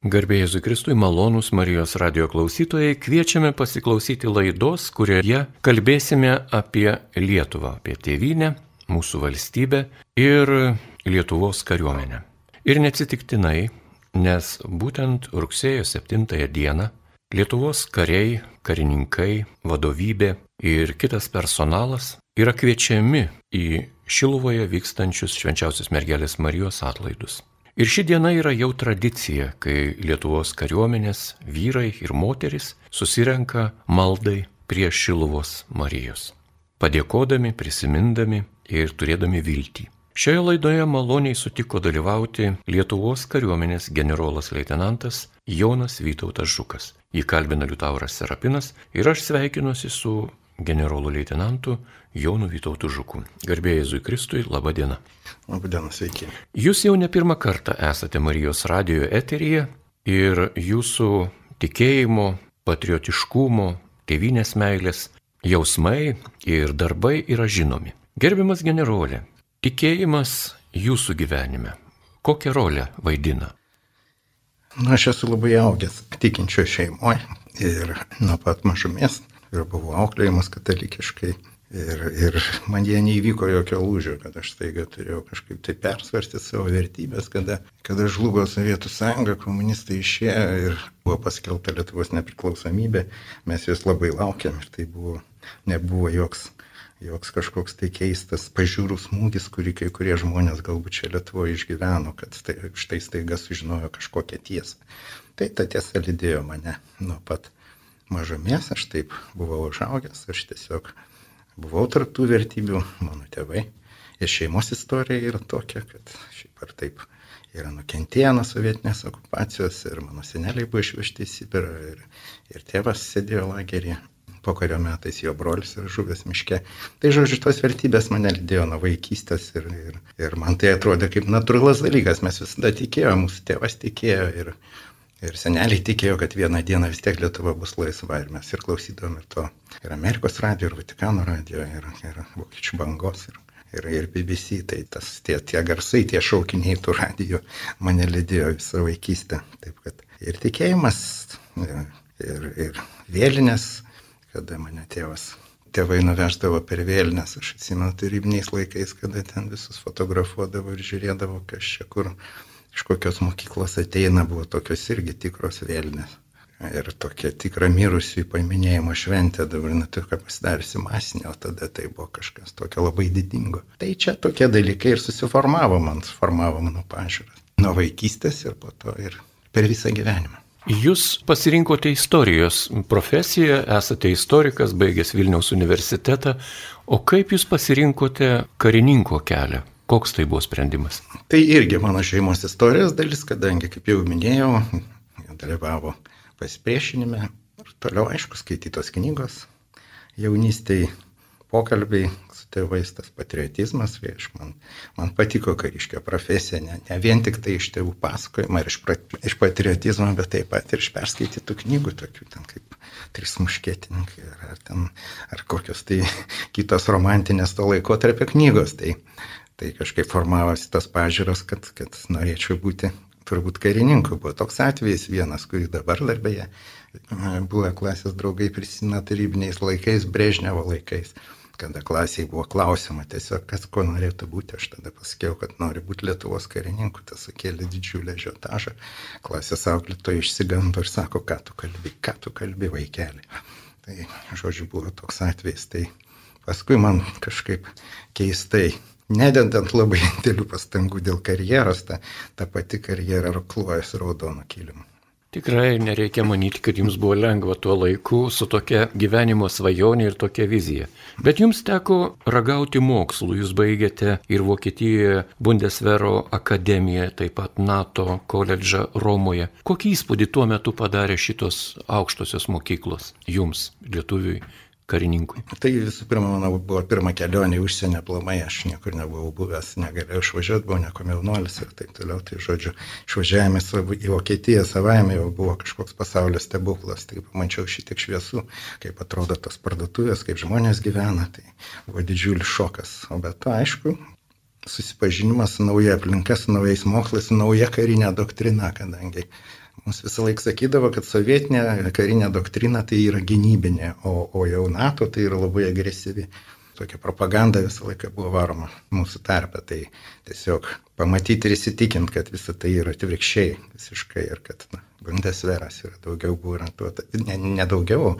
Garbėjai Zukristui malonūs Marijos radio klausytojai, kviečiame pasiklausyti laidos, kurioje kalbėsime apie Lietuvą, apie tėvynę, mūsų valstybę ir Lietuvos kariuomenę. Ir neatsitiktinai, nes būtent rugsėjo 7 dieną Lietuvos kariai, karininkai, vadovybė ir kitas personalas yra kviečiami į Šiluvoje vykstančius švenčiausios mergelės Marijos atlaidus. Ir ši diena yra jau tradicija, kai Lietuvos kariuomenės vyrai ir moteris susirenka maldai prie Šiluvos Marijos, padėkodami, prisimindami ir turėdami viltį. Šioje laidoje maloniai sutiko dalyvauti Lietuvos kariuomenės generolas leitenantas Jonas Vytautas Žukas. Jį kalbina Liutauras Serapinas ir aš sveikinuosi su generolu leitenantu Jonu Vytautu Žuku. Garbėjai Jėzui Kristui, laba diena. Labą dieną, sveiki. Jūs jau ne pirmą kartą esate Marijos radio eteryje ir jūsų tikėjimo, patriotiškumo, tėvinės meilės jausmai ir darbai yra žinomi. Gerbiamas generolė, tikėjimas jūsų gyvenime kokią rolę vaidina? Na, aš esu labai augęs tikinčio šeimoje ir nuo pat mažumės ir buvau auklėjimas katalikiškai. Ir, ir man jie neįvyko jokio lūžio, kad aš taiga turėjau kažkaip tai persvarstyti savo vertybės, kada, kada žlugo Sovietų sąjunga, komunistai išėjo ir buvo paskelbta Lietuvos nepriklausomybė, mes juos labai laukiam ir tai buvo, nebuvo joks, joks kažkoks tai keistas pažiūrų smūgis, kurį kai kurie žmonės galbūt čia Lietuvoje išgyveno, kad tai, štai staiga sužinojo kažkokią tiesą. Tai ta tiesa lydėjo mane nuo pat mažumės, aš taip buvau užaugęs, aš tiesiog buvau tarptų vertybių, mano tėvai. Ir šeimos istorija yra tokia, kad šiaip ar taip yra nukentėję nuo sovietinės okupacijos ir mano seneliai buvo išvežti į Sibirą ir, ir tėvas sėdėjo lageryje. Po kario metais jo brolis yra žuvęs miške. Tai žodžiu, tos vertybės mane lydėjo nuo vaikystės ir, ir, ir man tai atrodė kaip natūralus dalykas. Mes visada tikėjome, mūsų tėvas tikėjo ir, Ir seneliai tikėjo, kad vieną dieną vis tiek Lietuva bus laisva ir mes ir klausydavom ir to. Ir Amerikos radio, ir Vatikano radio, ir, ir Vokiečių bangos, ir, ir, ir BBC. Tai tas, tie, tie garsai, tie šaukiniai tų radio mane lydėjo visą vaikystę. Taip kad ir tikėjimas, ir, ir, ir vėlinės, kada mane tėvas tėvai nuveždavo per vėlinės, aš atsimenu tarybiniais laikais, kada ten visus fotografuodavo ir žiūrėdavo, kas čia kur iš kokios mokyklos ateina, buvo tokios irgi tikros vėlinės. Ir tokia tikra mirusių paminėjimo šventė dabar nutuka pasidariusi masinė, o tada tai buvo kažkas tokio labai didingo. Tai čia tokie dalykai ir susiformavo man, suformavo mano pažiūras. Nuo vaikystės ir po to ir per visą gyvenimą. Jūs pasirinkote istorijos profesiją, esate istorikas, baigęs Vilniaus universitetą, o kaip jūs pasirinkote karininko kelią? Koks tai buvo sprendimas? Tai irgi mano šeimos istorijos dalis, kadangi, kaip jau minėjau, dalyvavo pasipriešinime ir toliau, aišku, skaitytos knygos, jaunystėje pokalbiai su tėvais, tas patriotizmas, tai aš man, man patiko kariškio profesija, ne, ne vien tik tai iš tėvų pasakojimo ir iš, iš patriotizmo, bet taip pat ir iš perskaitytų knygų, tokių ten kaip Trys muškietininkai ar, ar, ten, ar kokios tai kitos romantinės to laiko tarp knygos. Tai, Tai kažkaip formavosi tas pažiūros, kad, kad norėčiau būti turbūt karininku. Buvo toks atvejis vienas, kurį dabar dar beje buvę klasės draugai prisimena tarybiniais laikais, Brežnevo laikais, kada klasiai buvo klausima tiesiog, kas ko norėtų būti. Aš tada pasakiau, kad noriu būti Lietuvos karininku, tas sukėlė didžiulę žiotažą. Klasės auklėtojo išsigando ir sako, ką tu kalbi, ką tu kalbi vaikeli. Tai, žodžiu, buvo toks atvejis. Tai paskui man kažkaip keistai nededant labai didelių pastangų dėl karjeros, ta, ta pati karjera rokluojasi raudonu kilimu. Tikrai nereikia manyti, kad jums buvo lengva tuo laiku su tokia gyvenimo svajonė ir tokia vizija. Bet jums teko ragauti mokslų, jūs baigėte ir Vokietijoje Bundesvero akademiją, taip pat NATO koledžą Romoje. Kokį įspūdį tuo metu padarė šitos aukštosios mokyklos jums, lietuviui, karininkui? Tai visų pirma, mano buvo pirma kelionė į užsienį aplamai, aš niekur nebuvau buvęs, negalėjau išvažiuoti, buvau nekomjaunuolis ir taip toliau. Tai žodžiu, išvažiavimas į Vokietiją savaime jau buvo kažkoks pasaulio stebuklas, tai pamačiau šitiek šviesų, kaip atrodo tos parduotuvės, kaip žmonės gyvena, tai buvo didžiulis šokas. O bet to, aišku, susipažinimas su nauja aplinka, su naujais mokslais, su nauja karinė doktrina, kadangi Mums visą laiką sakydavo, kad sovietinė karinė doktrina tai yra gynybinė, o, o jau NATO tai yra labai agresyvi. Tokia propaganda visą laiką buvo varoma mūsų tarpe. Tai tiesiog pamatyti ir įsitikinti, kad visa tai yra atvirkščiai visiškai ir kad na, Bundesveras yra daugiau buvo orientuotas, ne, ne daugiau,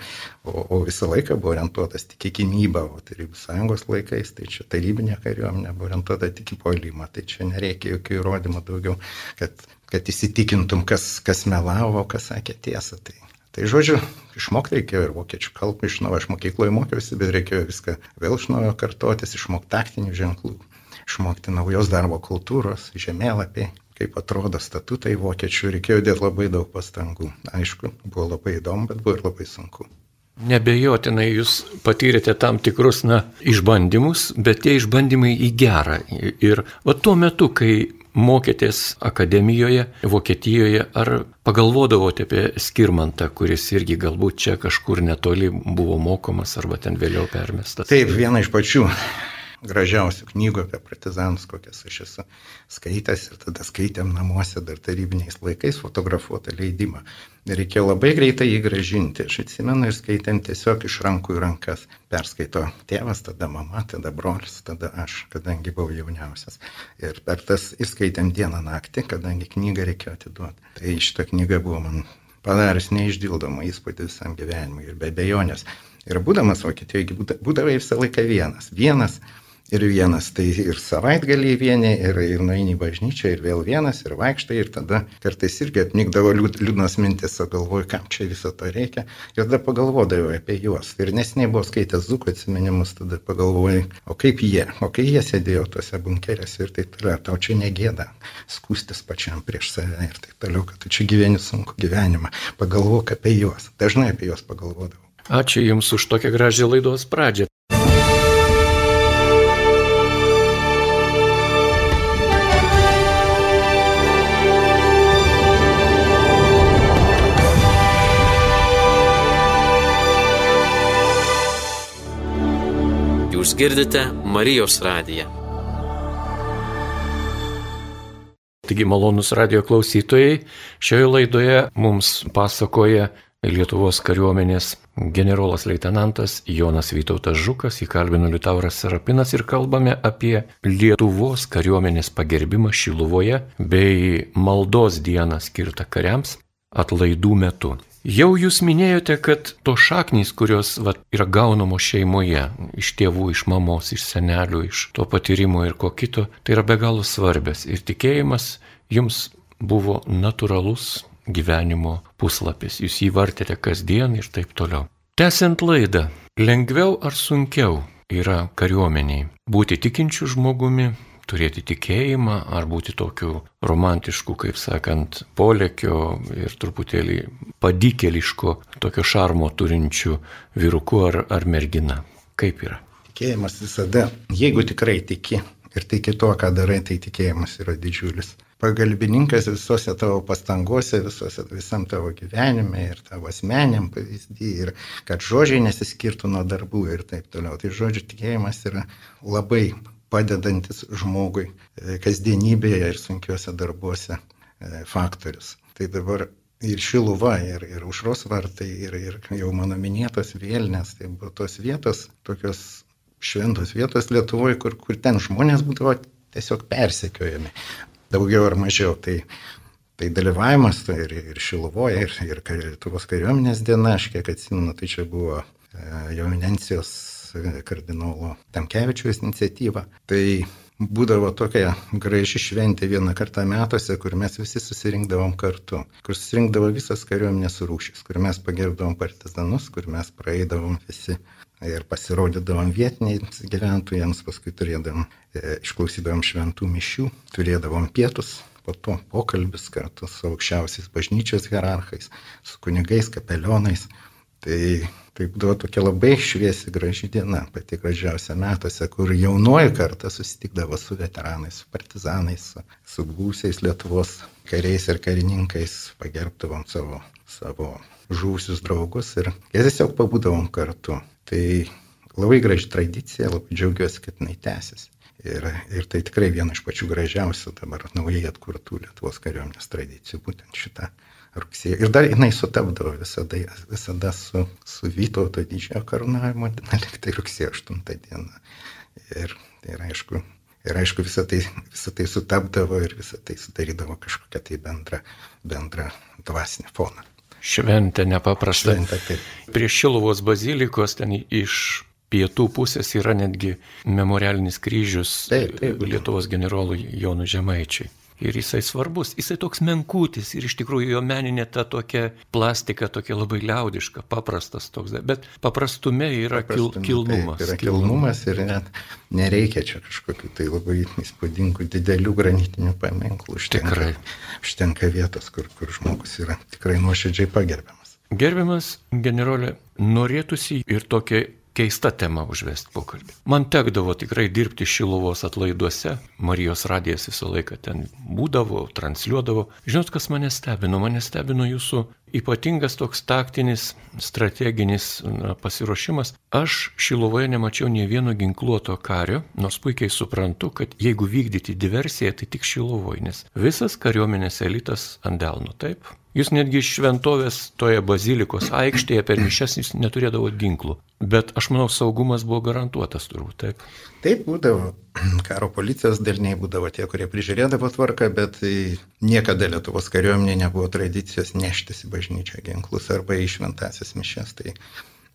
o, o visą laiką buvo orientuotas tik į gynybą, o Tarybų sąjungos laikais, tai čia tarybinė kariuomenė buvo orientuota tik į polimą, tai čia nereikia jokių įrodymų daugiau, kad kad įsitikintum, kas, kas melavo, kas sakė tiesą. Tai, tai žodžiu, išmokti reikėjo ir vokiečių kalbą iš naujo, aš mokykloje mokiausi, bet reikėjo viską vėl iš naujo kartotis, išmokti taktinių ženklų, išmokti naujos darbo kultūros, žemėlapiai, kaip atrodo statutai vokiečių, reikėjo dėti labai daug pastangų. Aišku, buvo labai įdomu, bet buvo ir labai sunku. Nebejotinai jūs patyrėte tam tikrus, na, išbandymus, bet tie išbandymai į gerą. Ir va tuo metu, kai mokėtės akademijoje, Vokietijoje, ar pagalvodavote apie Skirmantą, kuris irgi galbūt čia kažkur netoli buvo mokomas arba ten vėliau permestas? Taip, viena iš pačių gražiausių knygų apie partizanus, kokias aš esu skaitęs ir tada skaitėm namuose dar tarybiniais laikais fotografuotą leidimą. Reikėjo labai greitai jį gražinti. Aš atsimenu ir skaitėm tiesiog iš rankų į rankas. Perskaito tėvas, tada mama, tada brolis, tada aš, kadangi buvau jauniausias. Ir per tas ir skaitėm dieną naktį, kadangi knygą reikėjo atiduoti. Tai šitą knygą buvo man padaręs neišdildomą įspūdį visam gyvenimui ir be bejonės. Ir būdamas Vokietijoje, būdavai visą laiką vienas. Vienas ir vienas, tai ir savaitgalį vieni, ir, ir nueini į bažnyčią, ir vėl vienas, ir vaikštai, ir tada kartais irgi atmygdavo liūdnos mintis, o galvoju, kam čia viso to reikia, ir tada pagalvodavau apie juos. Ir nesiniai buvo skaitęs Zuko atsiminimus, tada pagalvoju, o kaip jie, o kai jie sėdėjo tose bunkerėse ir taip toliau, tau čia negėda skūstis pačiam prieš save ir taip toliau, kad tu čia gyveni sunku gyvenimą, pagalvok apie juos, dažnai apie juos pagalvodavau. Ačiū Jums už tokią gražią laidos pradžią. Jūs girdite Marijos radiją. Taigi malonus radio klausytojai, šioje laidoje mums pasakoja Lietuvos kariuomenės generolas leitenantas Jonas Vytautas Žukas, įkalbino Liutauras Sarapinas ir kalbame apie Lietuvos kariuomenės pagerbimą Šiluvoje bei maldos dieną skirtą kariams atlaidų metu. Jau jūs minėjote, kad to šaknys, kurios va, yra gaunamos šeimoje, iš tėvų, iš mamos, iš senelių, iš to patyrimo ir ko kito, tai yra be galo svarbės. Ir tikėjimas jums buvo natūralus gyvenimo puslapis. Jūs jį vartėte kasdien ir taip toliau. Tęsiant laidą, lengviau ar sunkiau yra kariuomeniai būti tikinčių žmogumi, turėti tikėjimą ar būti tokiu romantišku, kaip sakant, polėkio ir truputėlį padykeliško, tokio šarmo turinčiu vyruku ar, ar mergina. Kaip yra? Tikėjimas visada, jeigu tikrai tiki ir tiki tuo, ką darai, tai tikėjimas yra didžiulis. Pagalbininkas visose tavo pastangose, visose, visam tavo gyvenime ir tavo asmeniam pavyzdį ir kad žodžiai nesiskirtų nuo darbų ir taip toliau. Tai žodžių tikėjimas yra labai padedantis žmogui e, kasdienybėje ir sunkiuose darbuose e, faktorius. Tai dabar ir Šiluva, ir, ir Užros vartai, ir, ir jau mano minėtos vėlinės, tai buvo tos vietos, tokios šventos vietos Lietuvoje, kur, kur ten žmonės būdavo tiesiog persekiojami, daugiau ar mažiau. Tai, tai dalyvavimas tai ir, ir Šiluvoje, ir, ir Lietuvos kariuomenės diena, aš kiek atsimenu, tai čia buvo e, jo eminencijos kardinolo Tamkevičiaus iniciatyva. Tai būdavo tokia graži šventė vieną kartą metuose, kur mes visi susirinkdavom kartu, kur susirinkdavo visas kariuomenės rūšis, kur mes pagerbdavom partizanus, kur mes praeidavom visi ir pasirodydavom vietiniais gyventojams, paskui turėdavom, e, išklausydavom šventų mišių, turėdavom pietus, po to pokalbis kartu su aukščiausiais bažnyčios hierarchais, su kunigais, kapelionais. Tai Tai buvo tokia labai šviesi graži diena, pati gražiausia metuose, kur jaunoji karta susitikdavo su veteranais, su partizanais, su, su būsiais Lietuvos kariais ir karininkais, pagerbdavom savo, savo žuvusius draugus ir jie tiesiog pabūdavom kartu. Tai labai graži tradicija, labai džiaugiuosi, kad jinai tęsiasi. Ir, ir tai tikrai viena iš pačių gražiausių dabar naujai atkurtų Lietuvos kariuomenės tradicijų, būtent šitą rugsėjo. Ir dar jinai sutapdavo visada, visada su, su Vytauto didžiojo karūnavimo diena, liktai rugsėjo 8 diena. Ir, ir aišku, ir aišku visą, tai, visą tai sutapdavo ir visą tai sudarydavo kažkokią tai bendrą, bendrą dvasinį foną. Šventė nepaprasta. Šventė, taip. Prie Šilovos bazilikos ten iš pietų pusės yra netgi memorialinis kryžius Taip, taip. Lietuvos generolui Jonų Žemaičiui. Ir jisai svarbus, jisai toks menkutis ir iš tikrųjų jo meninė ta tokia plastika, tokia labai liaudiška, paprastas toks, bet paprastume yra kil, Paprastume, kilnumas. Taip, yra kilnumas ir net nereikia čia kažkokių tai labai įspūdingų didelių granitinių paminklų. Užtenka, Tikrai. Užtenka vietos, kur, kur žmogus yra tikrai nuoširdžiai pagerbiamas. Gerbiamas generolė, norėtųsi ir tokia keista tema užvesti pokalbį. Man tekdavo tikrai dirbti Šilovos atlaiduose, Marijos radijas visą laiką ten būdavo, transliuodavo. Žinot, kas mane stebino? Mane stebino jūsų ypatingas toks taktinis, strateginis na, pasiruošimas. Aš Šilovoje nemačiau nie vieno ginkluoto kario, nors puikiai suprantu, kad jeigu vykdyti diversiją, tai tik Šilovoje, nes visas kariuomenės elitas ant delno, taip? Jūs netgi iš šventovės toje bazilikos aikštėje per mišes jūs neturėdavo ginklų. Bet aš manau, saugumas buvo garantuotas turbūt, taip. Taip būdavo, karo policijos daliniai būdavo tie, kurie prižiūrėdavo tvarką, bet tai niekada Lietuvos kariuomenė nebuvo tradicijos neštis į bažnyčią ginklus arba į šventasias mišes. Tai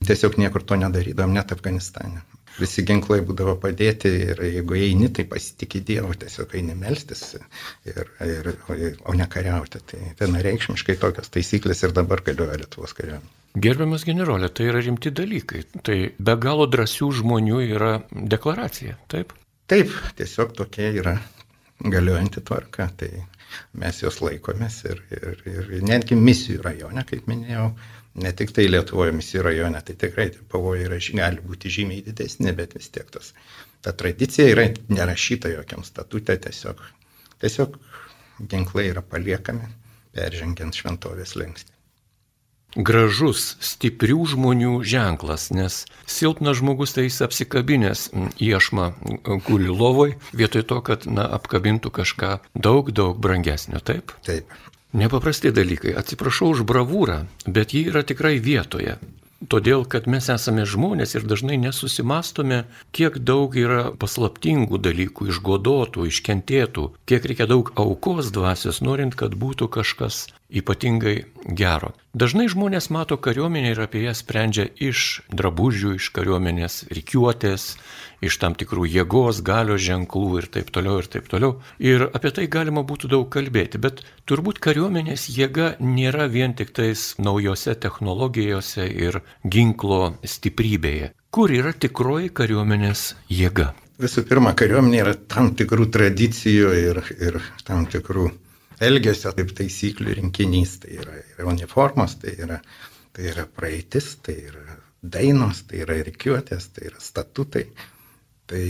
tiesiog niekur to nedarydom, net Afganistane. Visi ginklai būdavo padėti ir jeigu eini, tai pasitikė Dievu, tiesiog eini melstis, ir, ir, o ne kariauti. Tai vienareikšmiškai tokios taisyklės ir dabar galioja Lietuvos kariuomenė. Gerbiamas generolė, tai yra rimti dalykai. Tai be galo drąsių žmonių yra deklaracija, taip? Taip, tiesiog tokia yra galiojanti tvarka, tai mes jos laikomės ir, ir, ir netgi misijų rajone, kaip minėjau, ne tik tai Lietuvoje misijų rajone, tai tikrai tie pavojai yra, gali būti žymiai didesni, bet vis tiek tas, ta tradicija yra nerašyta jokiam statute, tiesiog, tiesiog ginklai yra paliekami, peržengiant šventovės lengstį. Gražus, stiprių žmonių ženklas, nes silpnas žmogus tai jis apsikabinės iešmą guli lovoj, vietoj to, kad na, apkabintų kažką daug, daug brangesnio, taip? Taip. Nepaprasti dalykai. Atsiprašau už bravūrą, bet ji yra tikrai vietoje. Todėl, kad mes esame žmonės ir dažnai nesusimastome, kiek daug yra paslaptingų dalykų, išgodotų, iškentėtų, kiek reikia daug aukos dvasios, norint, kad būtų kažkas ypatingai gero. Dažnai žmonės mato kariuomenę ir apie ją sprendžia iš drabužių, iš kariuomenės reikiuotės, iš tam tikrų jėgos, galios ženklų ir taip toliau ir taip toliau. Ir apie tai galima būtų daug kalbėti, bet turbūt kariuomenės jėga nėra vien tik tais naujose technologijose ir ginklo stiprybėje. Kur yra tikroji kariuomenės jėga? Visų pirma, kariuomenė yra tam tikrų tradicijų ir, ir tam tikrų elgesio kaip taisyklių rinkinys. Tai yra, yra uniformos, tai yra, tai yra praeitis, tai yra dainos, tai yra reikiuotės, tai yra statutai. Tai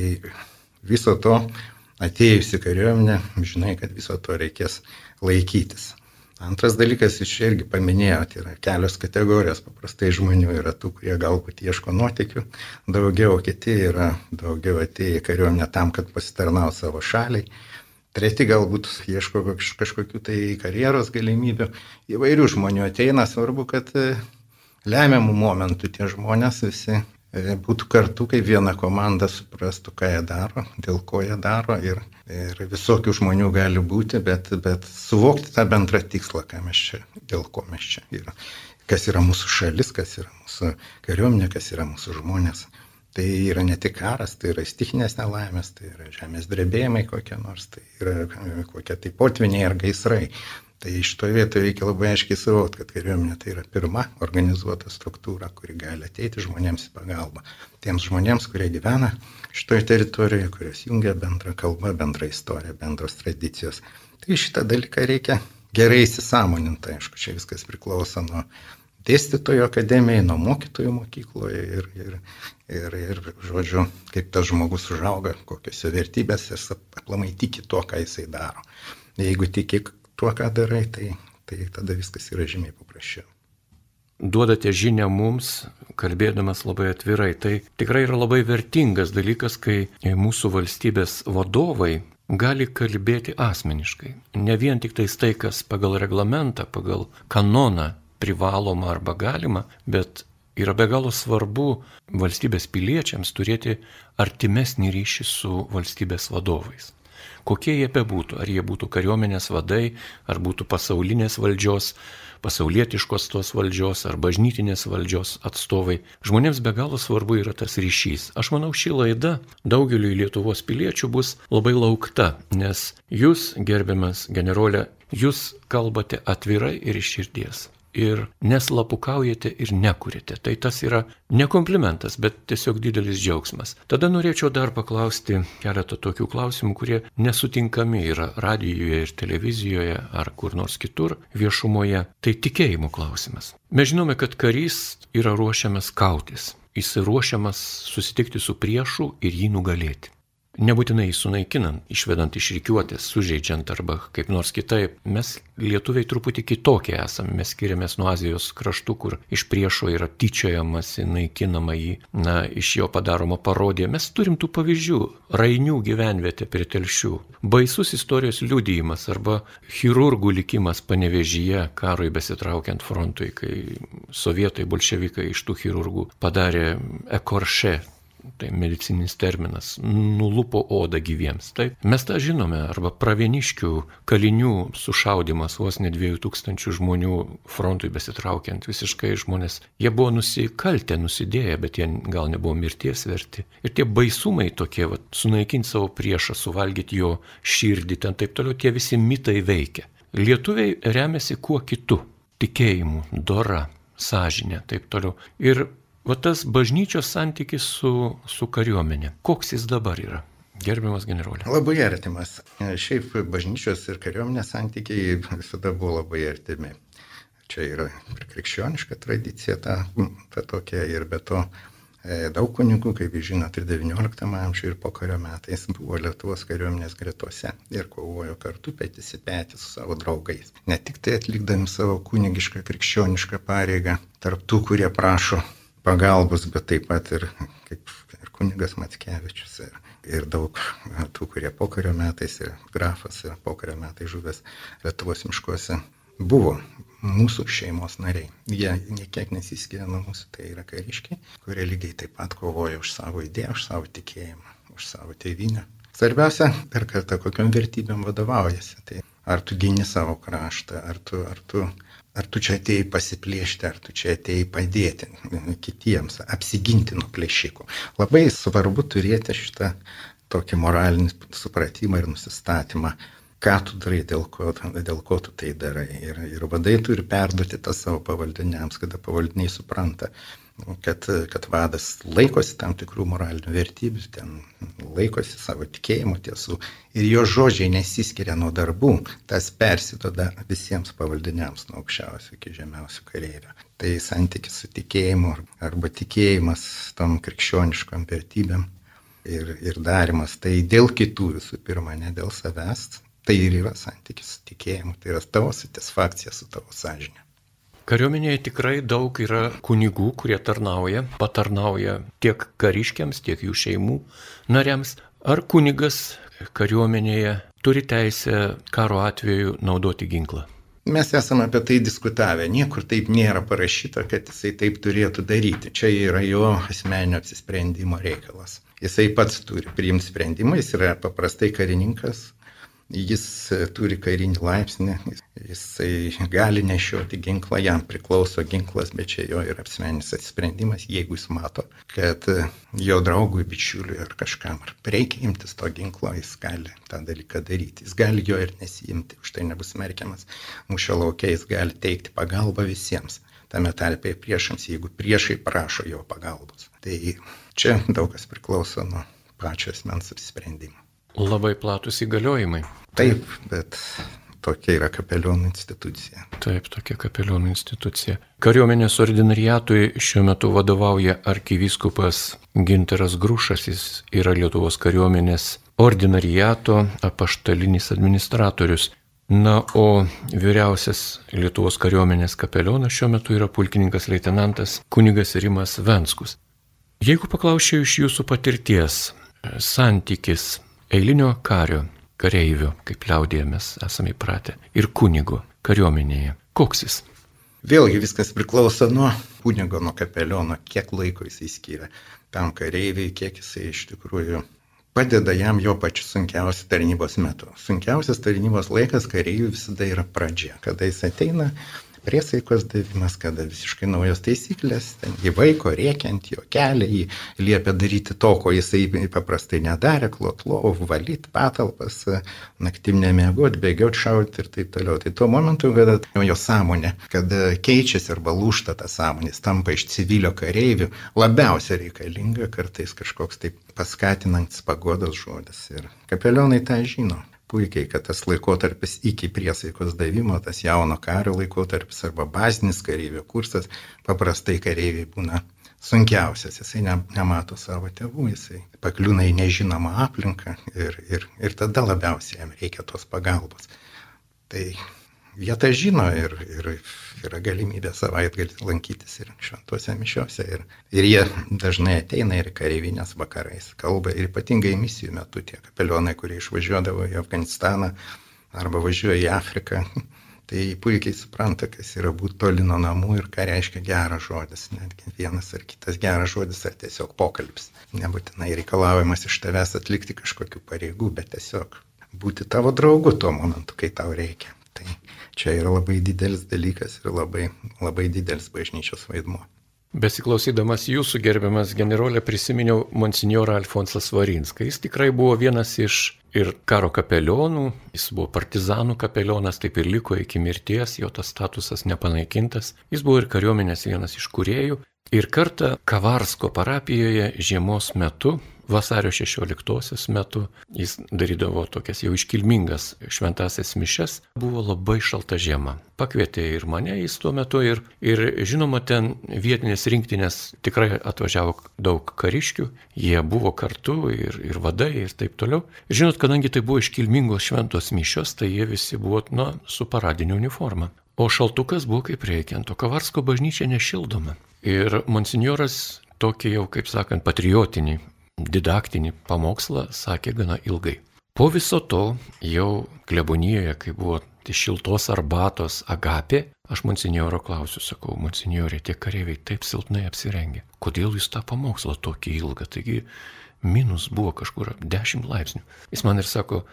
viso to atėjusi kariuomenė, žinai, kad viso to reikės laikytis. Antras dalykas, iš čia irgi paminėjote, yra kelios kategorijos. Paprastai žmonių yra tų, kurie galbūt ieško nuotikių, daugiau kiti yra daugiau atėję į kariuomenę tam, kad pasitarnau savo šaliai. Treti galbūt ieško kažkokių tai karjeros galimybių. Įvairių žmonių ateina, svarbu, kad e, lemiamų momentų tie žmonės visi e, būtų kartu, kaip viena komanda suprastų, ką jie daro, dėl ko jie daro ir, ir visokių žmonių gali būti, bet, bet suvokti tą bendrą tikslą, čia, dėl ko mes čia yra. Kas yra mūsų šalis, kas yra mūsų kariuomenė, kas yra mūsų žmonės. Tai yra ne tik karas, tai yra stichinės nelaimės, tai yra žemės drebėjimai kokie nors, tai yra kokie tai potviniai ar gaisrai. Tai iš to vietoje reikia labai aiškiai suvokti, kad kariuomenė tai yra pirma organizuota struktūra, kuri gali ateiti žmonėms į pagalbą. Tiems žmonėms, kurie gyvena šitoje teritorijoje, kurios jungia bendrą kalbą, bendrą istoriją, bendros tradicijos. Tai šitą dalyką reikia gerai įsisamoninti, aišku, čia viskas priklauso nuo dėstytojo akademijai, nuo mokytojų mokykloje ir, ir, ir, ir, žodžiu, kaip tas žmogus užauga, kokiuose vertybėse jis aplamai tiki tuo, ką jisai daro. Jeigu tiki tuo, ką darai, tai, tai tada viskas yra žymiai paprasčiau. duodate žinę mums, kalbėdamas labai atvirai. Tai tikrai yra labai vertingas dalykas, kai mūsų valstybės vadovai gali kalbėti asmeniškai. Ne vien tik tais tai, kas pagal reglamentą, pagal kanoną privaloma arba galima, bet yra be galo svarbu valstybės piliečiams turėti artimesnį ryšį su valstybės vadovais. Kokie jie bebūtų, ar jie būtų kariuomenės vadai, ar būtų pasaulinės valdžios, pasaulietiškos tos valdžios, ar bažnytinės valdžios atstovai. Žmonėms be galo svarbu yra tas ryšys. Aš manau, ši laida daugeliu Lietuvos piliečių bus labai laukta, nes jūs, gerbiamas generolė, jūs kalbate atvirai ir iš širdies ir neslapukaujate ir nekūrite. Tai tas yra ne komplimentas, bet tiesiog didelis džiaugsmas. Tada norėčiau dar paklausti keletą tokių klausimų, kurie nesutinkami yra radijoje ir televizijoje ar kur nors kitur viešumoje. Tai tikėjimo klausimas. Mes žinome, kad karys yra ruošiamas kautis. Jis ruošiamas susitikti su priešu ir jį nugalėti. Nebūtinai sunaikinant, išvedant iš rykiuotės, sužeidžiant arba kaip nors kitaip. Mes lietuviai truputį kitokie esame. Mes skiriamės nuo Azijos kraštų, kur iš priešo yra tyčiojamasi, naikinama jį, na, iš jo padaroma parodija. Mes turim tų pavyzdžių. Rainių gyvenvietė prie telšių. Baisus istorijos liudijimas arba chirurgų likimas panevežyje karui besitraukiant frontui, kai sovietai, bolševikai iš tų chirurgų padarė ekorše tai medicininis terminas, nulupo odą gyviems. Taip, mes tą žinome, arba pravieniškių kalinių sušaudimas vos ne dviejų tūkstančių žmonių frontui besitraukiant, visiškai žmonės, jie buvo nusikaltę, nusidėję, bet jie gal nebuvo mirties verti. Ir tie baisumai tokie, va, sunaikinti savo priešą, suvalgyti jo širdį, ten taip toliau, tie visi mitai veikia. Lietuviai remiasi kuo kitu - tikėjimu, dora, sąžinė, taip toliau. Ir Va tas bažnyčios santykis su, su kariuomenė. Koks jis dabar yra? Gerbiamas generolė. Labai artimas. Šiaip bažnyčios ir kariuomenės santykiai visada buvo labai artimi. Čia yra ir krikščioniška tradicija ta, ta tokia ir be to e, daug kunigų, kaip jūs žinote, ir XIX amžiuje, ir po kario metais buvo Lietuvos kariuomenės gretose ir kovojo kartu petys į petį su savo draugais. Ne tik tai atlikdami savo kunigišką krikščionišką pareigą, tarp tų, kurie prašo pagalbos, bet taip pat ir kaip ir kunigas Matskevičius ir, ir daug tų, kurie pokario metais ir grafas ir pokario metais žuvęs Lietuvos miškuose buvo mūsų šeimos nariai. Jie niekiek nesiskiria nuo mūsų, tai yra kariškiai, kurie lygiai taip pat kovoja už savo idėją, už savo tikėjimą, už savo tėvynę. Svarbiausia, per kartą kokiam vertybėm vadovaujasi. Tai ar tu gini savo kraštą, ar tu, ar tu Ar tu čia atėjai pasiplėšti, ar tu čia atėjai padėti kitiems, apsiginti nuo plėšikų. Labai svarbu turėti šitą tokį moralinį supratimą ir nusistatymą, ką tu darai, dėl ko, dėl ko tu tai darai. Ir, ir vadai turi perduoti tą savo pavaldiniams, kada pavaldiniai supranta, kad, kad vadas laikosi tam tikrų moralinių vertybių, ten laikosi savo tikėjimo tiesų ir jo žodžiai nesiskiria nuo darbų, tas persidoda visiems pavaldiniams nuo aukščiausio iki žemiausio kareivio. Tai santykis su tikėjimu arba tikėjimas tom krikščioniškom vertybėm ir, ir darimas, tai dėl kitų visų pirma, ne dėl savęs, tai ir yra santykis su tikėjimu, tai yra tavo satisfakcija su tavo sąžinė. Kariuomenėje tikrai daug yra kunigų, kurie tarnauja, patarnauja tiek kariškiams, tiek jų šeimų nariams. Ar kunigas kariuomenėje turi teisę karo atveju naudoti ginklą? Mes esame apie tai diskutavę, niekur taip nėra parašyta, kad jisai taip turėtų daryti. Čia yra jo asmeninio apsisprendimo reikalas. Jisai pats turi priimti sprendimą, jis yra paprastai karininkas, Jis e, turi karinį laipsnį, jisai gali nešioti ginklą, jam priklauso ginklas, bet čia jo yra apsmenis atsisprendimas, jeigu jis mato, kad e, jo draugui, bičiuliui ar kažkam ar reikia imtis to ginklo, jis gali tą dalyką daryti. Jis gali jo ir nesijimti, už tai nebus merkiamas. Mūšio laukia jis gali teikti pagalbą visiems, tame tarpe ir priešams, jeigu priešai prašo jo pagalbos. Tai čia daug kas priklauso nuo pačio asmens apsisprendimo. Labai platus įgaliojimai. Taip, bet tokia yra kapelionų institucija. Taip, tokia kapelionų institucija. Kariuomenės ordinariatui šiuo metu vadovauja arkivyskupas Ginteras Grušas, jis yra Lietuvos kariuomenės ordinariato apaštalinis administratorius. Na, o vyriausias Lietuvos kariuomenės kapelionas šiuo metu yra pulkininkas leitenantas kunigas Rimas Venskus. Jeigu paklausčiau iš jūsų patirties, santykis eilinio kario, kareivio, kaip liaudėje mes esame įpratę, ir kunigo kariuomenėje, koks jis? Vėlgi viskas priklauso nuo kunigo, nuo kapeliono, kiek laiko jisai skiria tam kareiviai, kiek jisai iš tikrųjų padeda jam jo pačiu sunkiausiu tarnybos metu. Sunkiausias tarnybos laikas kareiviui visada yra pradžia, kada jis ateina priesaikos davimas, kada visiškai naujos taisyklės, ten į vaiko rėkiant, jo kelią, jį liepia daryti to, ko jisai paprastai nedarė, klot lovų, valyti patalpas, naktim nemiegot, bėgiot, šauti ir taip toliau. Tai tuo momentu, kada jo sąmonė, kada keičiasi arba lūšta ta sąmonė, tampa iš civilio kareivių, labiausiai reikalinga kartais kažkoks taip paskatinantis pagodos žodis. Ir kapelionai tą žino puikiai, kad tas laikotarpis iki priesaikos davimo, tas jauno kario laikotarpis arba bazinis kareivio kursas, paprastai kareiviai būna sunkiausias, jisai ne, nemato savo tėvų, jisai pakliūna į nežinomą aplinką ir, ir, ir tada labiausiai jam reikia tos pagalbos. Tai jie tą žino ir, ir yra galimybė savaitgalį lankytis ir šventose mišiuose. Ir, ir jie dažnai ateina ir kareivinės vakarais kalba ir ypatingai misijų metu tie kapelionai, kurie išvažiuodavo į Afganistaną arba važiuoja į Afriką. Tai puikiai supranta, kas yra būti toli nuo namų ir ką reiškia geras žodis. Netgi vienas ar kitas geras žodis ar tiesiog pokalbis. Nebūtinai reikalaujamas iš tavęs atlikti kažkokių pareigų, bet tiesiog būti tavo draugu tuo momentu, kai tau reikia. Tai čia yra labai didelis dalykas ir labai, labai didelis bažnyčios vaidmuo. Besiklausydamas jūsų gerbiamas generolė prisiminiau monsinjorą Alfonsą Svarinską. Jis tikrai buvo vienas iš ir karo kapelionų, jis buvo partizanų kapelionas, taip ir liko iki mirties, jo tas statusas nepanaikintas. Jis buvo ir kariuomenės vienas iš kuriejų. Ir kartą Kavarsko parapijoje žiemos metu vasario 16 metu jis darydavo tokias jau iškilmingas šventasias mišes, buvo labai šalta žiema. Pakvietė ir mane jis tuo metu ir, ir žinoma, ten vietinės rinktinės tikrai atvažiavo daug kariškių, jie buvo kartu ir, ir vadai ir taip toliau. Ir žinot, kadangi tai buvo iškilmingos šventos mišios, tai jie visi buvo, na, su paradinė uniforma. O šaltukas buvo kaip reikiant, o Kavarsko bažnyčia nešildoma. Ir monsinjoras tokį jau, kaip sakant, patriotinį didaktinį pamokslą sakė gana ilgai. Po viso to jau klebonijoje, kai buvo tai šiltos arbatos agapė, aš monsinjoro klausiu, sakau, monsinjorė, tie kareiviai taip silpnai apsirengė. Kodėl jūs tą pamokslą tokį ilgą? Taigi minus buvo kažkur 10 laipsnių. Jis man ir sako,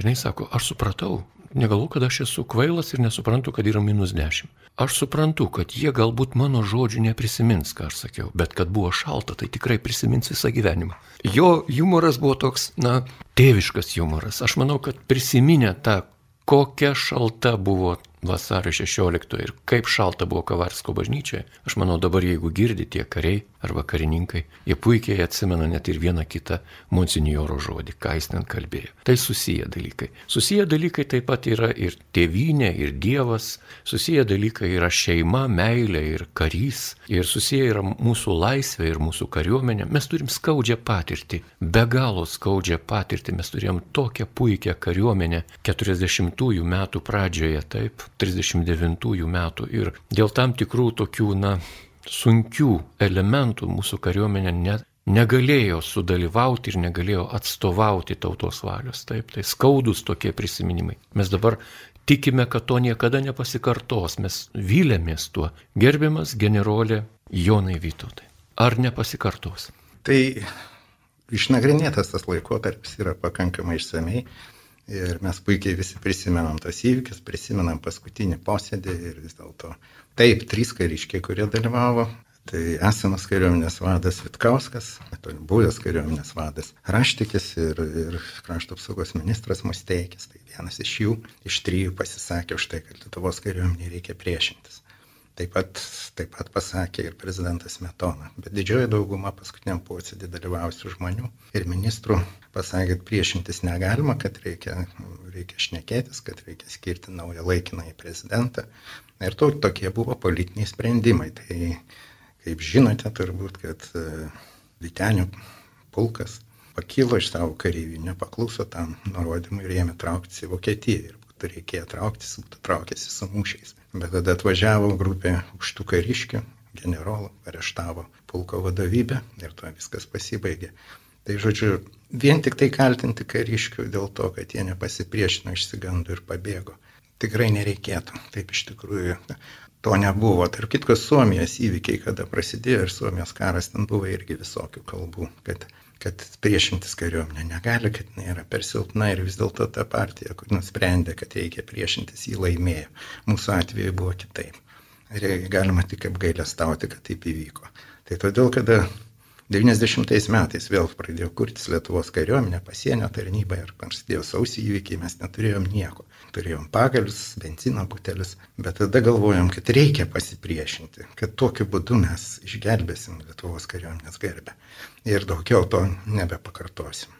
žinai, sako, aš supratau, Negalau, kad aš esu kvailas ir nesuprantu, kad yra minus 10. Aš suprantu, kad jie galbūt mano žodžių neprisimins, ką aš sakiau, bet kad buvo šalta, tai tikrai prisimins visą gyvenimą. Jo humoras buvo toks, na, tėviškas humoras. Aš manau, kad prisiminę tą, kokia šalta buvo vasario 16 ir kaip šalta buvo Kavarsko bažnyčioje, aš manau dabar jeigu girdi tie kariai arba karininkai, jie puikiai atsimena net ir vieną kitą monsinjoro žodį, ką jis ten kalbėjo. Tai susiję dalykai. Susiję dalykai taip pat yra ir tėvynė, ir Dievas, susiję dalykai yra šeima, meilė ir karys, ir susiję yra mūsų laisvė ir mūsų kariuomenė. Mes turim skaudžią patirtį, be galo skaudžią patirtį, mes turėjom tokią puikią kariuomenę 40-ųjų metų pradžioje, taip, 39 metų ir dėl tam tikrų tokių, na, sunkių elementų mūsų kariuomenė net negalėjo sudalyvauti ir negalėjo atstovauti tautos valios. Taip, tai skaudus tokie prisiminimai. Mes dabar tikime, kad to niekada nepasikartos, mes vylėmės tuo. Gerbiamas generolė Jonai Vytautai. Ar nepasikartos? Tai išnagrinėtas tas laikotarpis yra pakankamai išsamei. Ir mes puikiai visi prisimenam tos įvykius, prisimenam paskutinį posėdį ir vis dėlto taip, trys kariškiai, kurie dalyvavo. Tai esamas kariuomenės vadas Vitkauskas, buvęs kariuomenės vadas Raštikis ir, ir krašto apsaugos ministras Musteikis. Tai vienas iš jų, iš trijų pasisakė už tai, kad Lietuvos kariuomenė reikia priešintis. Taip pat, taip pat pasakė ir prezidentas Metona. Bet didžioji dauguma paskutiniam posėdį dalyvavusių žmonių ir ministrų pasakė, kad priešintis negalima, kad reikia, reikia šnekėtis, kad reikia skirti naują laikinąjį prezidentą. Ir to, tokie buvo politiniai sprendimai. Tai kaip žinote turbūt, kad e, Vitenių pulkas pakilo iš savo kareivinio, pakluso tam nurodymui ir ėmė trauktis į Vokietiją. Ir reikėjo trauktis, traukėsi su mūšiais. Bet tada atvažiavo grupė už tų kariškių, generolų, areštavo pulko vadovybę ir tuo viskas pasibaigė. Tai žodžiu, vien tik tai kaltinti kariškių dėl to, kad jie nepasipriešino, išsigando ir pabėgo. Tikrai nereikėtų. Taip iš tikrųjų to nebuvo. Tarp kitko, Suomijos įvykiai, kada prasidėjo ir Suomijos karas, ten buvo irgi visokių kalbų, kad, kad priešintis kariuomenė negali, kad jinai yra per silpna ir vis dėlto ta partija, kur nusprendė, kad reikia priešintis, jį laimėjo. Mūsų atveju buvo kitaip. Ir galima tik apgailę stauti, kad taip įvyko. Tai todėl, kada 90 metais vėl pradėjo kurtis Lietuvos kariuomenė, pasienio tarnyba ir prasidėjo sausį įvykiai, mes neturėjom nieko. Turėjom pagalius, benzino butelius, bet tada galvojom, kad reikia pasipriešinti, kad tokiu būdu mes išgelbėsim Lietuvos kariuomenės garbę. Ir daugiau to nebepakartosim.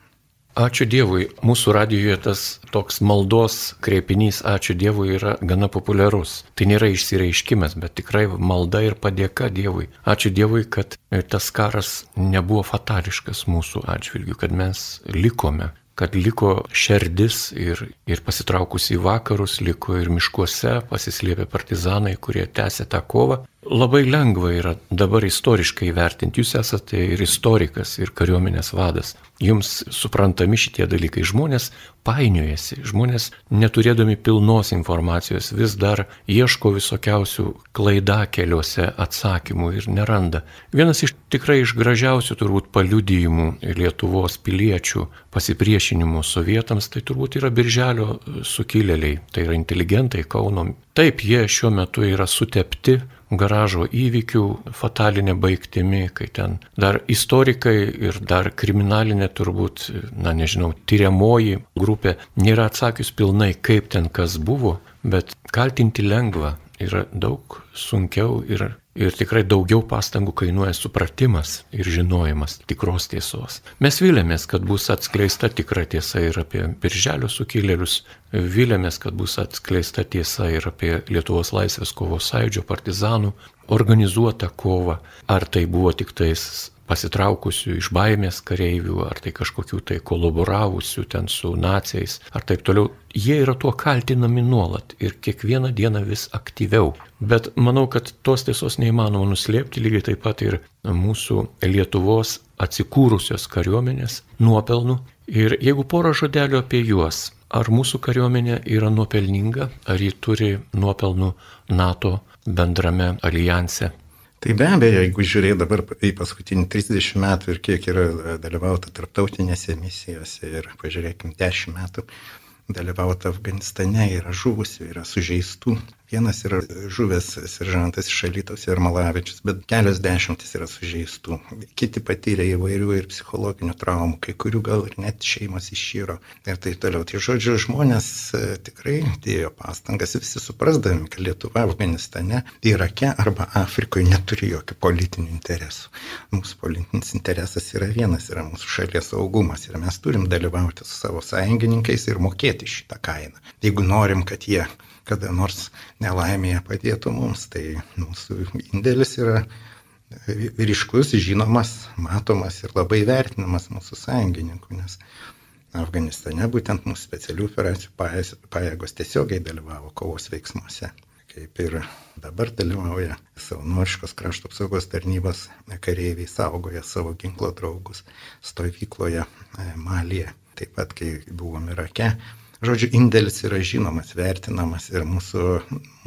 Ačiū Dievui, mūsų radijoje tas toks maldos kreipinys Ačiū Dievui yra gana populiarus. Tai nėra išsireiškimas, bet tikrai malda ir padėka Dievui. Ačiū Dievui, kad tas karas nebuvo fatališkas mūsų atžvilgių, kad mes likome kad liko šerdis ir, ir pasitraukus į vakarus, liko ir miškuose pasislėpę partizanai, kurie tęsė tą kovą. Labai lengva yra dabar istoriškai vertinti, jūs esate ir istorikas, ir kariuomenės vadas. Jums suprantami šitie dalykai. Žmonės painiojasi, žmonės neturėdami pilnos informacijos vis dar ieško visokiausių klaida keliuose atsakymų ir neranda. Vienas iš tikrai iš gražiausių turbūt paliudijimų Lietuvos piliečių pasipriešinimo sovietams tai turbūt yra birželio sukilėliai, tai yra inteligentai Kauno. Taip, jie šiuo metu yra sutepti garažo įvykių fatalinė baigtimi, kai ten dar istorikai ir dar kriminalinė turbūt, na nežinau, tyriamoji grupė nėra atsakius pilnai, kaip ten kas buvo, bet kaltinti lengva yra daug sunkiau ir Ir tikrai daugiau pastangų kainuoja supratimas ir žinojimas tikros tiesos. Mes vilėmės, kad bus atskleista tikra tiesa ir apie Birželio sukilėlius, vilėmės, kad bus atskleista tiesa ir apie Lietuvos laisvės kovos sąjūdžio partizanų organizuotą kovą. Ar tai buvo tik tais pasitraukusių iš baimės kareivių, ar tai kažkokių tai kolaboravusių ten su nacijais, ar taip toliau, jie yra tuo kaltinami nuolat ir kiekvieną dieną vis aktyviau. Bet manau, kad tos tiesos neįmanoma nuslėpti lygiai taip pat ir mūsų Lietuvos atsikūrusios kariuomenės nuopelnų. Ir jeigu porą žodelių apie juos, ar mūsų kariuomenė yra nuopelninga, ar ji turi nuopelnų NATO bendrame alijanse Tai be abejo, jeigu žiūrėt dabar į paskutinį 30 metų ir kiek yra dalyvauta tarptautinėse misijose ir pažiūrėkim 10 metų dalyvauta Afganistane, yra žuvusių, yra sužeistų, Vienas yra žuvęs seržantas iš Alytos ir Malavičius, bet kelios dešimtis yra sužeistų. Kiti patyrė įvairių ir psichologinių traumų, kai kurių gal ir net šeimos išyro ir taip toliau. Tai žodžiu, žmonės e, tikrai dėjo pastangas, visi suprasdami, kad Lietuva Afganistane, Irake arba Afrikoje neturi jokių politinių interesų. Mūsų politinis interesas yra vienas, yra mūsų šalies saugumas ir mes turim dalyvauti su savo sąjungininkais ir mokėti šitą kainą. Jeigu norim, kad jie kada nors nelaimėje padėtų mums, tai mūsų indėlis yra ryškus, žinomas, matomas ir labai vertinamas mūsų sąjungininkų, nes Afganistane būtent mūsų specialių operacijų pajėgos tiesiogiai dalyvavo kovos veiksmuose, kaip ir dabar dalyvauja savanoriškos krašto apsaugos tarnybos kareiviai, saugoja savo ginklo draugus stovykloje e, Malyje, taip pat kai buvom Irake, Žodžiu, indėlis yra žinomas, vertinamas ir mūsų,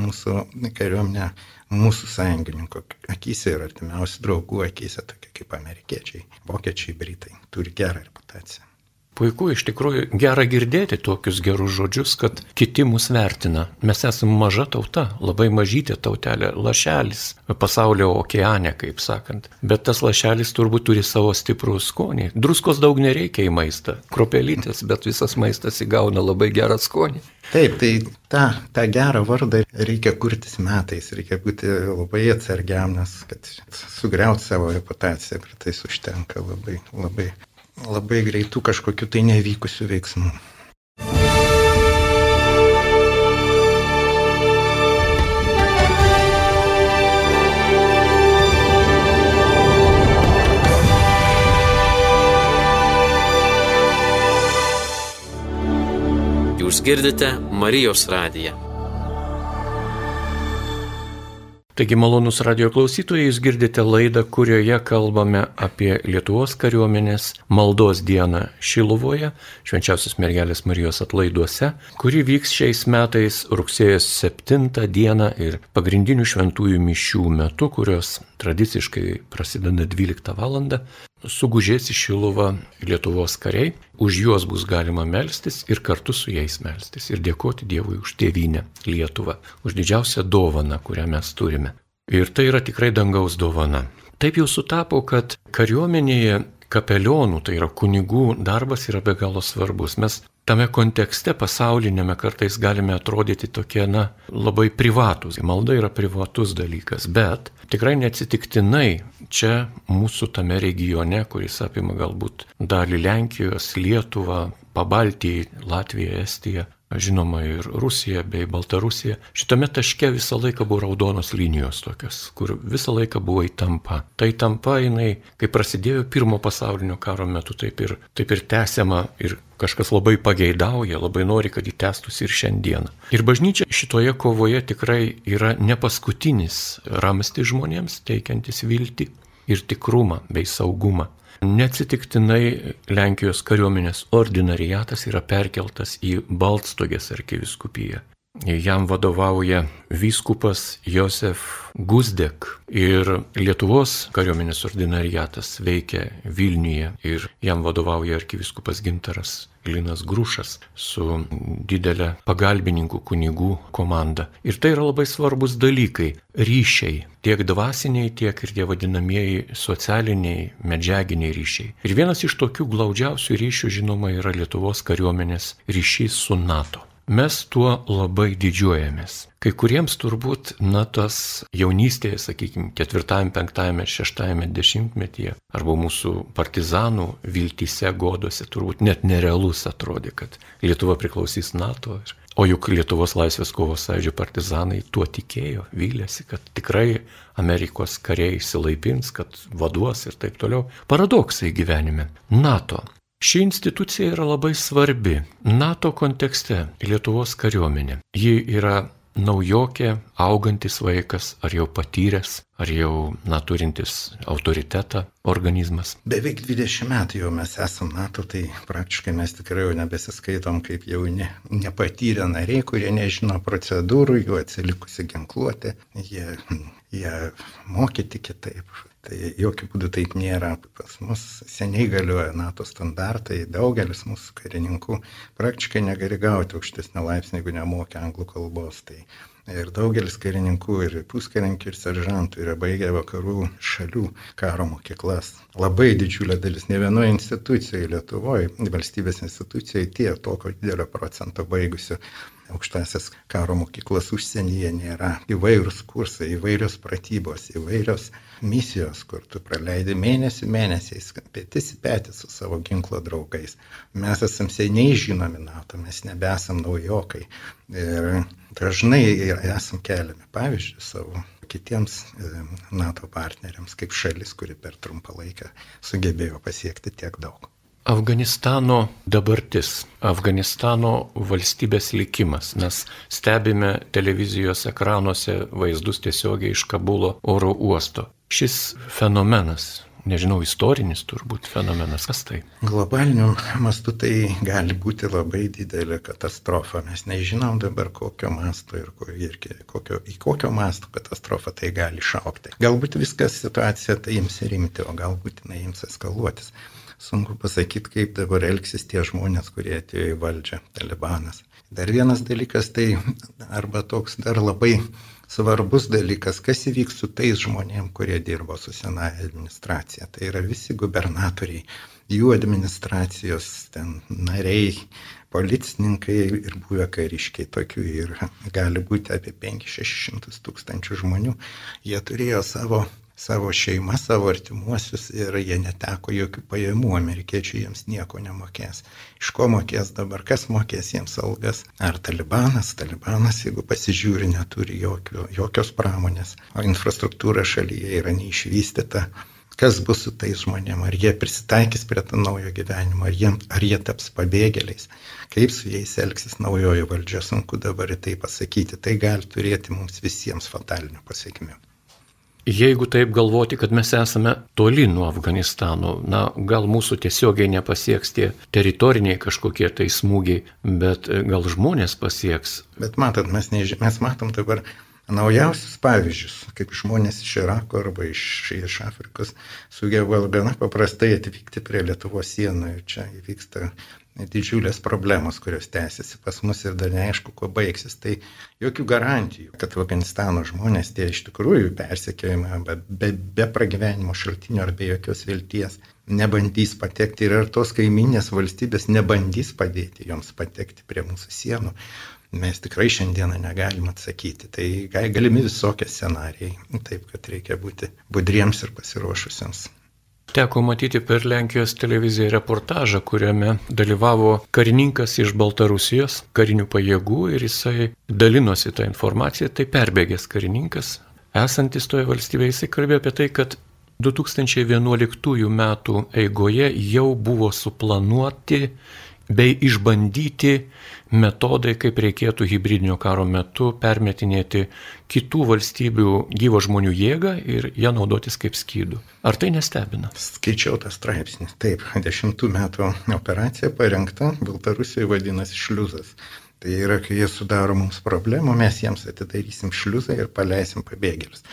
mūsų kariuomenė, mūsų sąjungininkų akise ir artimiausių draugų akise, tokie kaip amerikiečiai, vokiečiai, britai, turi gerą reputaciją. Puiku, iš tikrųjų gera girdėti tokius gerus žodžius, kad kiti mus vertina. Mes esame maža tauta, labai mažytė tautelė, lašelis pasaulio okeane, kaip sakant. Bet tas lašelis turbūt turi savo stiprų skonį. Druskos daug nereikia į maistą, kropelytės, bet visas maistas įgauna labai gerą skonį. Taip, tai tą, tą gerą vardą reikia kurtis metais, reikia būti labai atsargiam, nes kad sugriauti savo reputaciją, bet tai užtenka labai, labai labai greitų kažkokių tai nevykusių veiksmų. Jūs girdite Marijos radiją. Taigi malonus radio klausytojai, jūs girdite laidą, kurioje kalbame apie Lietuvos kariuomenės maldos dieną Šiluvoje, švenčiausios mergelės Marijos atlaiduose, kuri vyks šiais metais rugsėjo 7 dieną ir pagrindinių šventųjų mišių metu, kurios tradiciškai prasideda 12 val. Sugužės į Šiluvą Lietuvos kariai, už juos bus galima melstis ir kartu su jais melstis ir dėkoti Dievui už tėvynę Lietuvą, už didžiausią dovaną, kurią mes turime. Ir tai yra tikrai dangaus dovana. Taip jau sutapo, kad kariuomenėje kapelionų, tai yra kunigų darbas yra be galo svarbus. Mes tame kontekste pasaulinėme kartais galime atrodyti tokie, na, labai privatus. Malda yra privatus dalykas, bet tikrai neatsitiktinai čia mūsų tame regione, kuris apima galbūt dalį Lenkijos, Lietuvą, Pabaltijai, Latviją, Estiją, žinoma ir Rusija bei Baltarusija. Šitame taške visą laiką buvo raudonos linijos tokios, kur visą laiką buvo įtampa. Tai tampa jinai, kai prasidėjo pirmo pasaulinio karo metu, taip ir, taip ir tęsiama ir kažkas labai pageidauja, labai nori, kad jį tęstųsi ir šiandieną. Ir bažnyčia šitoje kovoje tikrai yra ne paskutinis ramsti žmonėms, teikiantis viltį ir tikrumą bei saugumą. Neatsitiktinai Lenkijos kariuomenės ordinariatas yra perkeltas į Baltstogės arkiviskupiją. Jam vadovauja vyskupas Josef Guzdek ir Lietuvos kariuomenės ordinariatas veikia Vilniuje ir jam vadovauja arkiviskupas Gintaras Linas Grušas su didelė pagalbininkų kunigų komanda. Ir tai yra labai svarbus dalykai - ryšiai, tiek dvasiniai, tiek ir tie vadinamieji socialiniai, medžiaginiai ryšiai. Ir vienas iš tokių glaudžiausių ryšių, žinoma, yra Lietuvos kariuomenės ryšys su NATO. Mes tuo labai didžiuojamės. Kai kuriems turbūt, na, tas jaunystėje, sakykime, ketvirtajame, penktame, šeštajame dešimtmetyje arba mūsų partizanų viltyse, godose turbūt net nerealus atrodė, kad Lietuva priklausys NATO. O juk Lietuvos laisvės kovos sąjūdžio partizanai tuo tikėjo, vylėsi, kad tikrai Amerikos kariai įsilaipins, kad vaduos ir taip toliau. Paradoksai gyvenime. NATO Ši institucija yra labai svarbi NATO kontekste Lietuvos kariuomenė. Ji yra naujokė, augantis vaikas, ar jau patyręs, ar jau, na, turintis autoritetą organizmas. Beveik 20 metų jau mes esame NATO, tai praktiškai mes tikrai jau nebesiskaitom kaip jauni nepatyrę nariai, kurie nežino procedūrų, jų atsilikusi ginkluoti, jie, jie mokyti kitaip. Tai jokių būdų taip nėra. Pas mus seniai galioja NATO standartai, daugelis mūsų karininkų praktiškai negali gauti aukštesnį laipsnį, jeigu nemokė anglų kalbos. Tai ir daugelis karininkų, ir puskarininkių, ir seržantų yra baigę vakarų šalių karo mokyklas. Labai didžiulė dalis, ne vienoje institucijoje Lietuvoje, valstybės institucijoje tie tokio didelio procento baigusių aukštasias karo mokyklas užsienyje nėra. Įvairūs kursai, įvairios pratybos, įvairios misijos, kur tu praleidi mėnesį mėnesiais, pėtis į petį su savo ginklo draugais. Mes esam seniai žinomi NATO, mes nebesam naujokai. Ir dažnai esam keliami pavyzdžiui savo kitiems e, NATO partneriams, kaip šalis, kuri per trumpą laiką sugebėjo pasiekti tiek daug. Afganistano dabartis, Afganistano valstybės likimas. Mes stebime televizijos ekranuose vaizdus tiesiogiai iš Kabulo oro uosto. Šis fenomenas, nežinau, istorinis turbūt fenomenas, kas tai? Globaliniu mastu tai gali būti labai didelė katastrofa. Mes nežinom dabar kokio masto ir, ir kokio, į kokio masto katastrofą tai gali šaukti. Galbūt viskas situacija tai ims rimti, o galbūt jinai ims eskaluotis. Sunku pasakyti, kaip dabar elgsis tie žmonės, kurie atėjo į valdžią, talibanas. Dar vienas dalykas tai arba toks dar labai svarbus dalykas, kas įvyks su tais žmonėm, kurie dirbo su senaja administracija. Tai yra visi gubernatoriai, jų administracijos ten nariai, policininkai ir buvę kariškiai tokių ir gali būti apie 5-600 tūkstančių žmonių. Jie turėjo savo savo šeimą, savo artimuosius ir jie neteko jokių pajamų, amerikiečiai jiems nieko nemokės. Iš ko mokės dabar, kas mokės jiems algas? Ar talibanas? Talibanas, jeigu pasižiūri, neturi jokio, jokios pramonės, o infrastruktūra šalyje yra neišvystyta. kas bus su tais žmonėmis, ar jie prisitaikys prie to naujo gyvenimo, ar jie, ar jie taps pabėgėliais, kaip su jais elgsis naujoji valdžia, sunku dabar į tai pasakyti, tai gali turėti mums visiems fatalinių pasiekmių. Jeigu taip galvoti, kad mes esame toli nuo Afganistano, na, gal mūsų tiesiogiai nepasieks tie teritoriniai kažkokie tai smūgiai, bet e, gal žmonės pasieks. Bet matot, mes, neži... mes matom dabar naujausius pavyzdžius, kaip žmonės iš Irako arba iš, iš Afrikos sugeba gana paprastai atvykti prie Lietuvos sienų čia įvyksta didžiulės problemos, kurios tęsiasi pas mus ir dar neaišku, kuo baigsis. Tai jokių garantijų, kad Afganistano žmonės tie iš tikrųjų persekiojami, bet be, be pragyvenimo šaltinio ar be jokios vilties nebandys patekti ir ar tos kaiminės valstybės nebandys padėti joms patekti prie mūsų sienų. Mes tikrai šiandieną negalim atsakyti. Tai galimi visokie scenarijai. Taip, kad reikia būti budriems ir pasiruošusiems. Teko matyti per Lenkijos televiziją reportažą, kuriame dalyvavo karininkas iš Baltarusijos karinių pajėgų ir jisai dalinosi tą informaciją, tai perbėgęs karininkas, esantis toje valstybėje, jisai kalbėjo apie tai, kad 2011 metų eigoje jau buvo suplanuoti bei išbandyti metodai, kaip reikėtų hybridinio karo metu permetinėti kitų valstybių gyvo žmonių jėgą ir ją naudotis kaip skydų. Ar tai nestebina? Skaičiau tą straipsnį. Taip, dešimtų metų operacija parengta, Baltarusijoje vadinasi šliuzas. Tai yra, kai jie sudaro mums problemų, mes jiems atidarysim šliuzą ir paleisim pabėgėlius.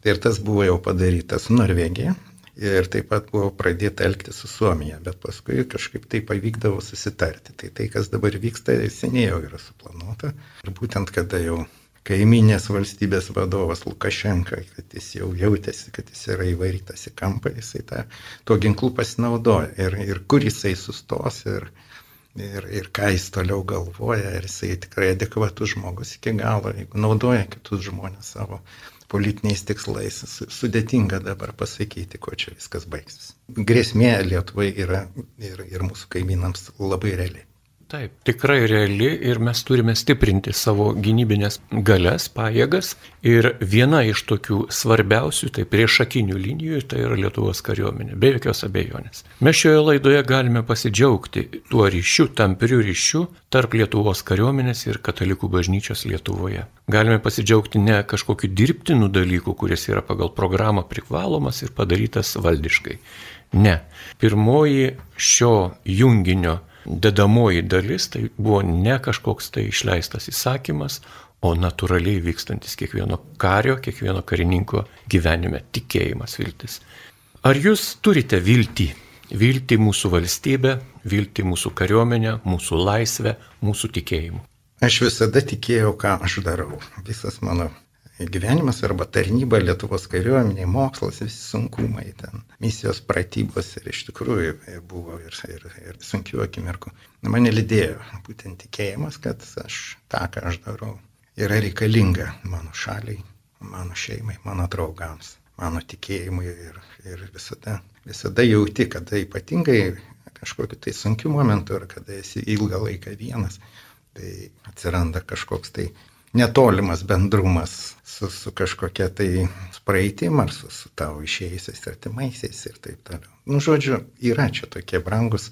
Tai ir tas buvo jau padaryta su Norvegija, ir taip pat buvo pradėta elgti su Suomija, bet paskui kažkaip tai pavykdavo susitarti. Tai tai, kas dabar vyksta, seniai jau yra suplanuota. Ir būtent kada jau kaiminės valstybės vadovas Lukašenka, kad jis jau jautėsi, kad jis yra įvarytas į kampą, jisai tą, tuo ginklu pasinaudoja. Ir, ir kur jisai sustos ir, ir, ir ką jis toliau galvoja, ir jisai tikrai adekvatus žmogus iki galo, jeigu naudoja kitus žmonės savo politiniais tikslais. Sudėtinga dabar pasakyti, kuo čia viskas baigsis. Grėsmė Lietuvai yra ir, ir mūsų kaimynams labai realiai. Taip, tikrai reali ir mes turime stiprinti savo gynybinės galias, pajėgas. Ir viena iš tokių svarbiausių, tai priešakinių linijų, tai yra Lietuvos kariuomenė, be jokios abejonės. Mes šioje laidoje galime pasidžiaugti tuo ryšiu, tampriu ryšiu tarp Lietuvos kariuomenės ir katalikų bažnyčios Lietuvoje. Galime pasidžiaugti ne kažkokiu dirbtiniu dalyku, kuris yra pagal programą privalomas ir padarytas valdiškai. Ne. Pirmoji šio junginio dedamoji dalis tai buvo ne kažkoks tai išleistas įsakymas, o natūraliai vykstantis kiekvieno kario, kiekvieno karininko gyvenime tikėjimas, viltis. Ar jūs turite viltį? Viltį mūsų valstybę, viltį mūsų kariuomenę, mūsų laisvę, mūsų tikėjimu. Aš visada tikėjau, ką aš darau. Visas mano gyvenimas arba tarnyba Lietuvos kariuomeniai, mokslas, visi sunkumai ten, misijos pratybos ir iš tikrųjų buvo ir, ir, ir sunkių akimirkų. Mane lydėjo būtent tikėjimas, kad aš tą, ką aš darau, yra reikalinga mano šaliai, mano šeimai, mano draugams, mano tikėjimui ir, ir visada, visada jauti, kada ypatingai kažkokiu tai sunkiu momentu ar kada esi ilgą laiką vienas, tai atsiranda kažkoks tai netolimas bendrumas su, su kažkokia tai praeitim ar su, su tavo išėjusiais artimaisiais ir taip toliau. Nu, žodžiu, yra čia tokie brangus,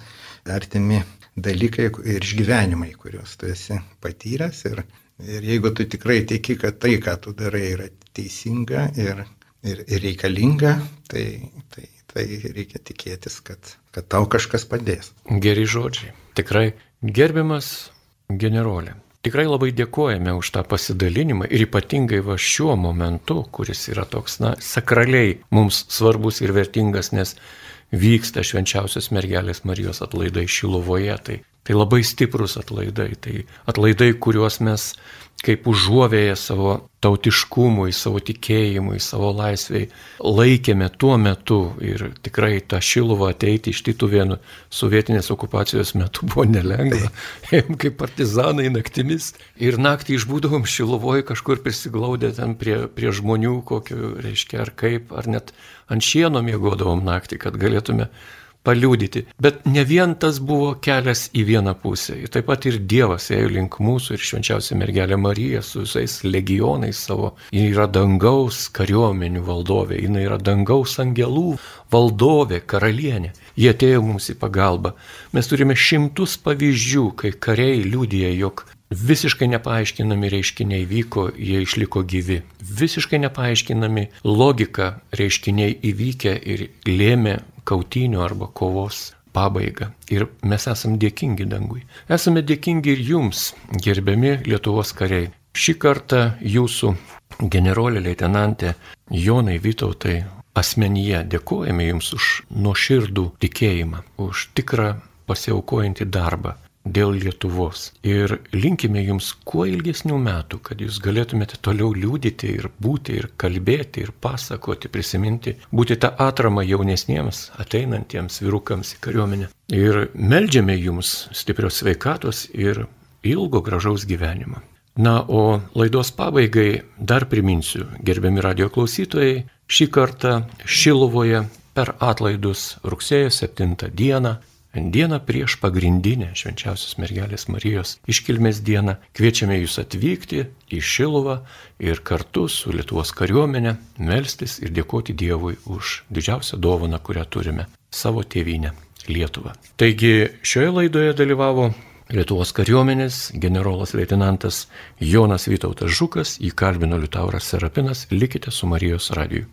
artimi dalykai ir išgyvenimai, kuriuos tu esi patyręs ir, ir jeigu tu tikrai tiki, kad tai, ką tu darai, yra teisinga ir, ir, ir reikalinga, tai, tai, tai reikia tikėtis, kad, kad tau kažkas padės. Geri žodžiai. Tikrai gerbiamas generolė. Tikrai labai dėkojame už tą pasidalinimą ir ypatingai va šiuo momentu, kuris yra toks, na, sakraliai mums svarbus ir vertingas, nes vyksta švenčiausios mergelės Marijos atlaidai Šilovoje. Tai, tai labai stiprus atlaidai, tai atlaidai, kuriuos mes kaip užuovėję savo tautiškumui, savo tikėjimui, savo laisviai laikėme tuo metu ir tikrai tą šiluvą ateiti iš Tituvėnų sovietinės okupacijos metu buvo nelengva. Ėjom kaip partizanai naktimis ir naktį išbūdavom šiluvoje kažkur prisiglaudę ten prie, prie žmonių, kokiu reiškia ar kaip, ar net ant šieno mėgodavom naktį, kad galėtume paliūdyti. Bet ne vien tas buvo kelias į vieną pusę. Taip pat ir Dievas ėjo link mūsų ir švenčiausia mergelė Marija su visais legionais savo. Ji yra dangaus kariuomenių valdovė, ji yra dangaus angelų valdovė, karalienė. Jie atėjo mums į pagalbą. Mes turime šimtus pavyzdžių, kai kariai liūdėjo, jog Visiškai nepaaiškinami reiškiniai vyko, jie išliko gyvi. Visiškai nepaaiškinami logika reiškiniai įvykę ir lėmė kautinių arba kovos pabaigą. Ir mes esame dėkingi dangui. Esame dėkingi ir jums, gerbiami Lietuvos kariai. Šį kartą jūsų generolė leitenantė Jonai Vytautai asmenyje dėkojame jums už nuoširdų tikėjimą, už tikrą pasiaukojantį darbą dėl Lietuvos. Ir linkime jums kuo ilgesnių metų, kad jūs galėtumėte toliau liūdėti ir būti, ir kalbėti, ir pasakoti, prisiminti, būti tą atramą jaunesniems, ateinantiems vyrukams į kariuomenę. Ir melžiame jums stiprios sveikatos ir ilgo gražaus gyvenimo. Na, o laidos pabaigai dar priminsiu, gerbiami radio klausytojai, šį kartą Šilovoje per atlaidus rugsėjo 7 dieną Dieną prieš pagrindinę švenčiausios mergelės Marijos iškilmės dieną kviečiame jūs atvykti į Šiluvą ir kartu su Lietuvos kariuomenė melstis ir dėkoti Dievui už didžiausią dovaną, kurią turime - savo tėvynę - Lietuvą. Taigi šioje laidoje dalyvavo Lietuvos kariuomenės generolas leitenantas Jonas Vytautas Žukas, jį kalbino Liutauras Serapinas, likite su Marijos radiju.